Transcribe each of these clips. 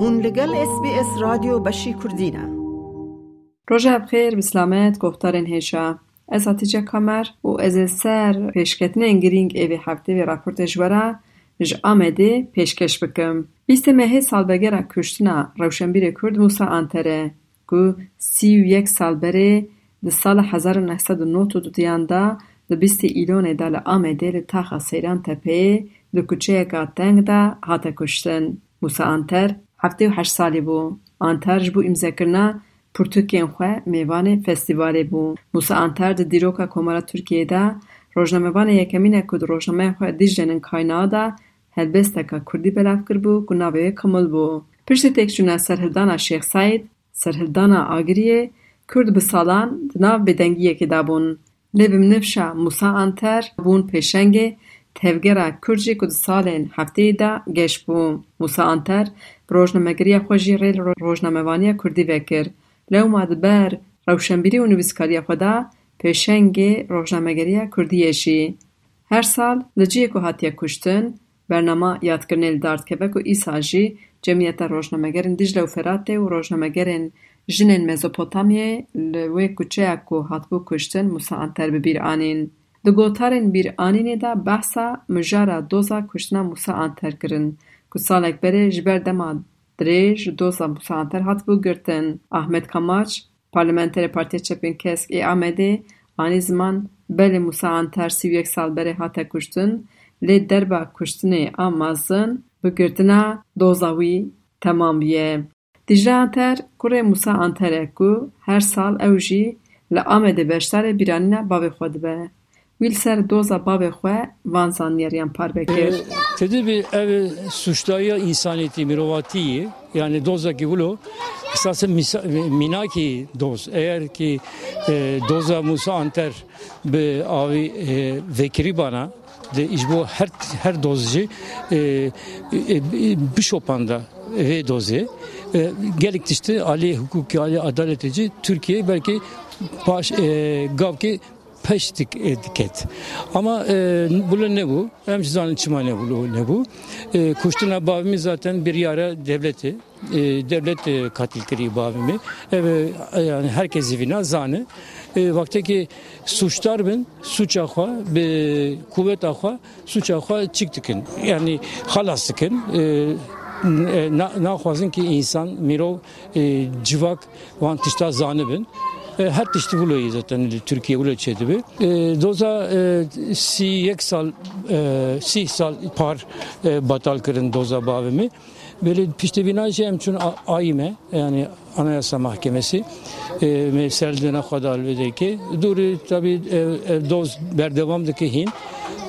هون لگل اس بی اس رادیو بشی کردینه روژه بخیر بسلامت گفتارن هیشا از هاتیجه کامر و از سر پیشکتن گرینگ ایوی هفته و راپورت جوارا ج آمده پیشکش بکم. بیست مهه سالبگره کشتنا روشنبیر کرد موسا آنتره که سی و یک سال بره ده سال 1909 دیانده ده بیست ایلون ده لآمده لتاخا سیران تپه ده کچه که تنگ هاته کشتن. موسا آنتر هفته و هشت سالی بو آنتر جبو امزکرنا پرتوکین خواه میوان فستیوالی بو موسا آنتر ده دیروکا کمارا ترکیه دا، روشنامه بان یکمین اکود روشنامه خواه دیجن کاینا ده هلبست اکا کردی بلاف کر بو گنابه کمل بو پشت تک جونه سرهلدان شیخ سعید سرهلدان آگریه کرد بسالان دناب بدنگیه که دابون لبم نفشا موسا آنتر بون پیشنگه تفگره کرجی کد سالین هفته دا گش بو موسا آنتر روزنامه گری خو جیریل روزنامه وانی کوردی وکر له اومد بر روشنبری اونو بیسکاری خدا پیشنگ روزنامه هر سال لجی کو هاتیا کوشتن برنامه یاد کرنل دارت کبه کو ایساجی جمعیت روزنامه گرین دجله و فراته و روزنامه گرین جنن مزوپوتامیه لو کوچیا کو هات بو کوشتن موسا تر به آنین دو گوتارن بیر آنین دا بحثا مجارا دوزا کوشتن مساعد تر کرین ku salek berê ji ber dema dirêj doza Musa Anter hatibû girtin. Ahmet Kamaç, parlamenterê Partiya Çepên Kesk ê Amedê anî ziman belê Musa Anter sî û yek sal berê hate kuştin lê derba kuştinê a mezin bi girtina doza wî temam bûye. Dicle Anter kurê Musa Anter e ku her sal ew jî li Amedê beşdarê bîranîna bavê xwe dibe. Wî li ser doza bavê xwe van zanîyeriyan par vekir. Ee, Tedbî ev suçdaya insaniyetî, mirovatiyê yani dozdaki hulo esasın minaki doz. Eğer ki e, doza Musa Anter be avi e, vekiri bana de işbu her her dozci e, e, e, bir şopanda ve dozi e, gelik dişti Ali hukuki Ali adaletici Türkiye belki baş e, gavki peştik etiket. Ama e, bu ne bu? Hem sizanın çıma ne bu? Ne bu? E, Kuştuna babimi zaten bir yara devleti. E, devlet e, katil kiri babimi. E, yani herkes evine zanı. E, vakti ki suçlar ben suç akwa be kuvvet akwa suç akwa çıktıkın. Yani halastıkın. E, naxwazin ki insan mirov civak van tişta zanı bin her tişti bulayı zaten Türkiye bula çedi bi. Doza si yek sal si sal par batal kırın doza bavimi. Böyle piştevinaji hem çün ayime yani Anayasa Mahkemesi e, serdine kadar vedeki duri tabi doz berdevamdaki hin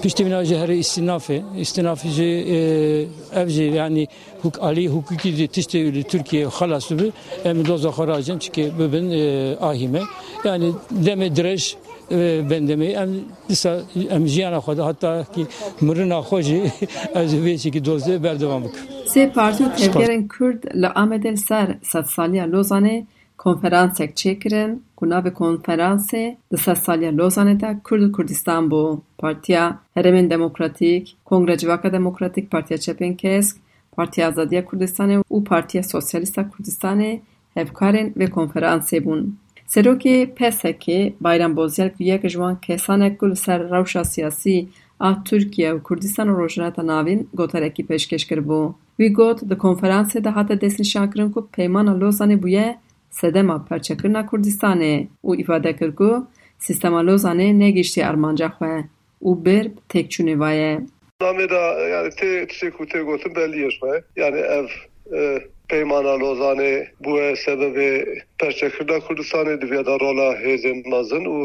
Piştiminacı her istinafi, istinafici e, evci yani huk ali hukuki de tiştevili Türkiye halası bir em doza haracın çünkü bugün e, ahime yani deme direş e, bendemi em disa em jiyana xoda hatta ki mırına xoji ez veçi ki dozde berdevamık. Se partu tevgerin Kürd le Ahmet El Ser sat saliya Lozan'e konferansek çêkirin ku navê konferansê di sedsaliya Lozanê de Kurd bû. Partiya Herêmên Demokratîk, Kongre Civaka Demokratîk, Partiya Çepên Kesk, Partiya Azadiya Kurdistanê û Partiya Sosyalîst a Kurdistanê hevkarên vê konferansê bûn. Serokê PSK Bayram Bozyal yek ji wan kesanek ku li ser rewşa siyasî a Tirkiye û Kurdistan û Rojhilata Navîn gotarekî pêşkêş kiribû. Wî got di konferansê de hate destnîşankirin ku peymana Lozanê bûye sedema perçekirina Kurdistanê û îfade kir ku sîstema Lozanê negihîştiye armanca xwe û bir bi têkçûnê vaye. Namê da yani tê tiştê ku tê gotin belî xwe yani ev peymana Lozanê bûye sebebê perçekirina Kurdistanê divê da rola hêzên mezin û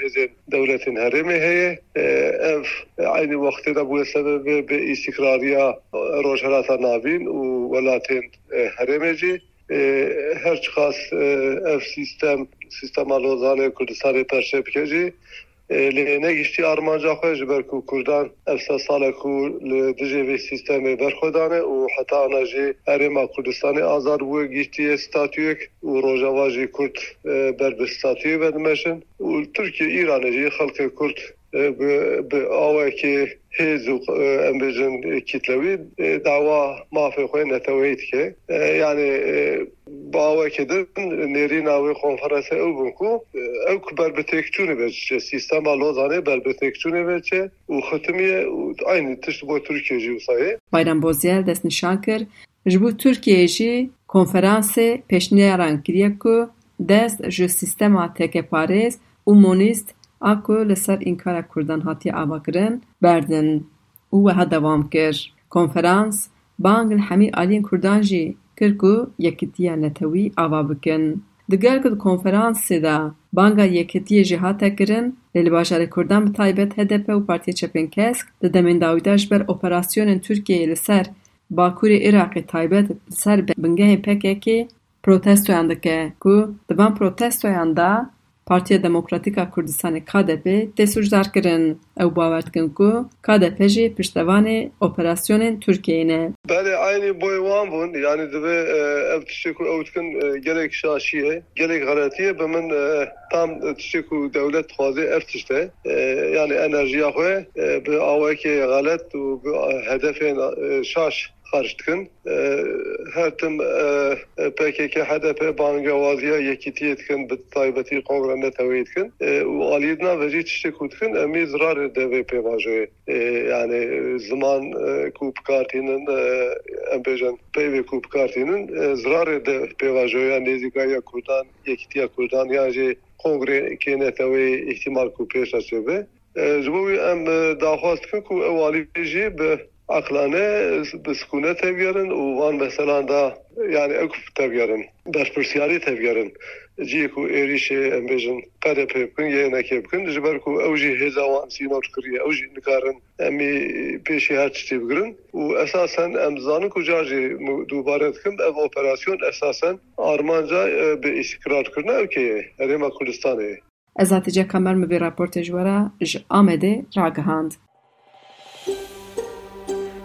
hêzên dewletên herêmê heye ev aynı wextê de bûye sebebê bi îstikrariya rojhilata navîn û welatên herêmê هر چخاص اف سیستم سیستم الوزان کردستان پرشه بکه جی لیه نگیشتی آرمانجا خواهی جبر که کردان. افسا ساله که دی وی سیستم برخودانه و حتا آنه جی کردستان ازار بوه گیشتی ستاتوی که و روژاوه کرد بر بستاتوی بدمشن و ترکی ایرانه جی کرد به آوه که ام بجن کتلوی دعوا مافی خوی نتویت که یعنی باوه کدن نری ناوی کنفرانس او که بر بتکچونه بچه سیستم لوزانه بر بتکچونه بچه و aynı tişt bo Türkiye jî wisa Bayram Bozyel dest nîşan kir ji bo jî konferansê pêşniyar kiriye ku dest ji sîstema tekeparêz a ku li ser înkara Kurdan hatiye avakirin berdin û wiha dewam kir. Konferans bang li hemî aliyên Kurdan jî kir ku yekîtiya netewî ava bikin. Digel ku konferansê de banga yekîtiyê jî hate kirin, lê li bajarê Kurdan bi taybet HDP û Partiya Çepên-Kesk di demên dawî ji ber operasyonên Tirkiyeyê li ser Bakurê Iraqê taybet li ser bingehên PKK protestoyan dike ku di van protestoyan da Partiya Demokratîk a Kurdistanê KDP tê sûcdarkirin. Ew bawer dikin ku KDP jî piştevanê operasyonên Tirkiyeyê ne. Belê aynî boy wan bûn yani divê ev tiştê ku ew dikin gelek şaşiye gelek xeletiye bi min tam tiştê ku dewlet dixwaze ev tişt e yani enerjiya xwe bi awekê xelet û bi hedefên şaş karşıtkın. Ee, her tüm e, e, PKK, HDP, banga vaziye yekiti yetkin, bit taybeti kongre netevi yetkin. Ee, u aliyedna veci çişte kutkin, emi zrar DVP vajoye. Ee, yani e, zaman kup kartinin, embejen peyve kup kartinin, zrar DVP vajoye, nezikaya kurdan, yekitiya kurdan, yani kongre kenetevi ihtimal kupiyasa sebe. Ji em daxwast ku ew alî jî عقلانه به سکونه تبگرن و وان مثلا دا yani ew tevgerin berpirsiyarî tevgerin ciyê ku êrîşê em bêjin qede pê bikin yê nekê bikin ji ber ku ew jî hêza wan sînor kiriye ew jî nikarin emî pêşî her tiştê bigirin û esasen em zanin ku car jî dubare dikim ev operasyon esasen armanca bi îstikrarkirina ewkê ye herêma Kurdistanê Ez hatice kamer mi vê raportê ji were ji Amedê ragihand.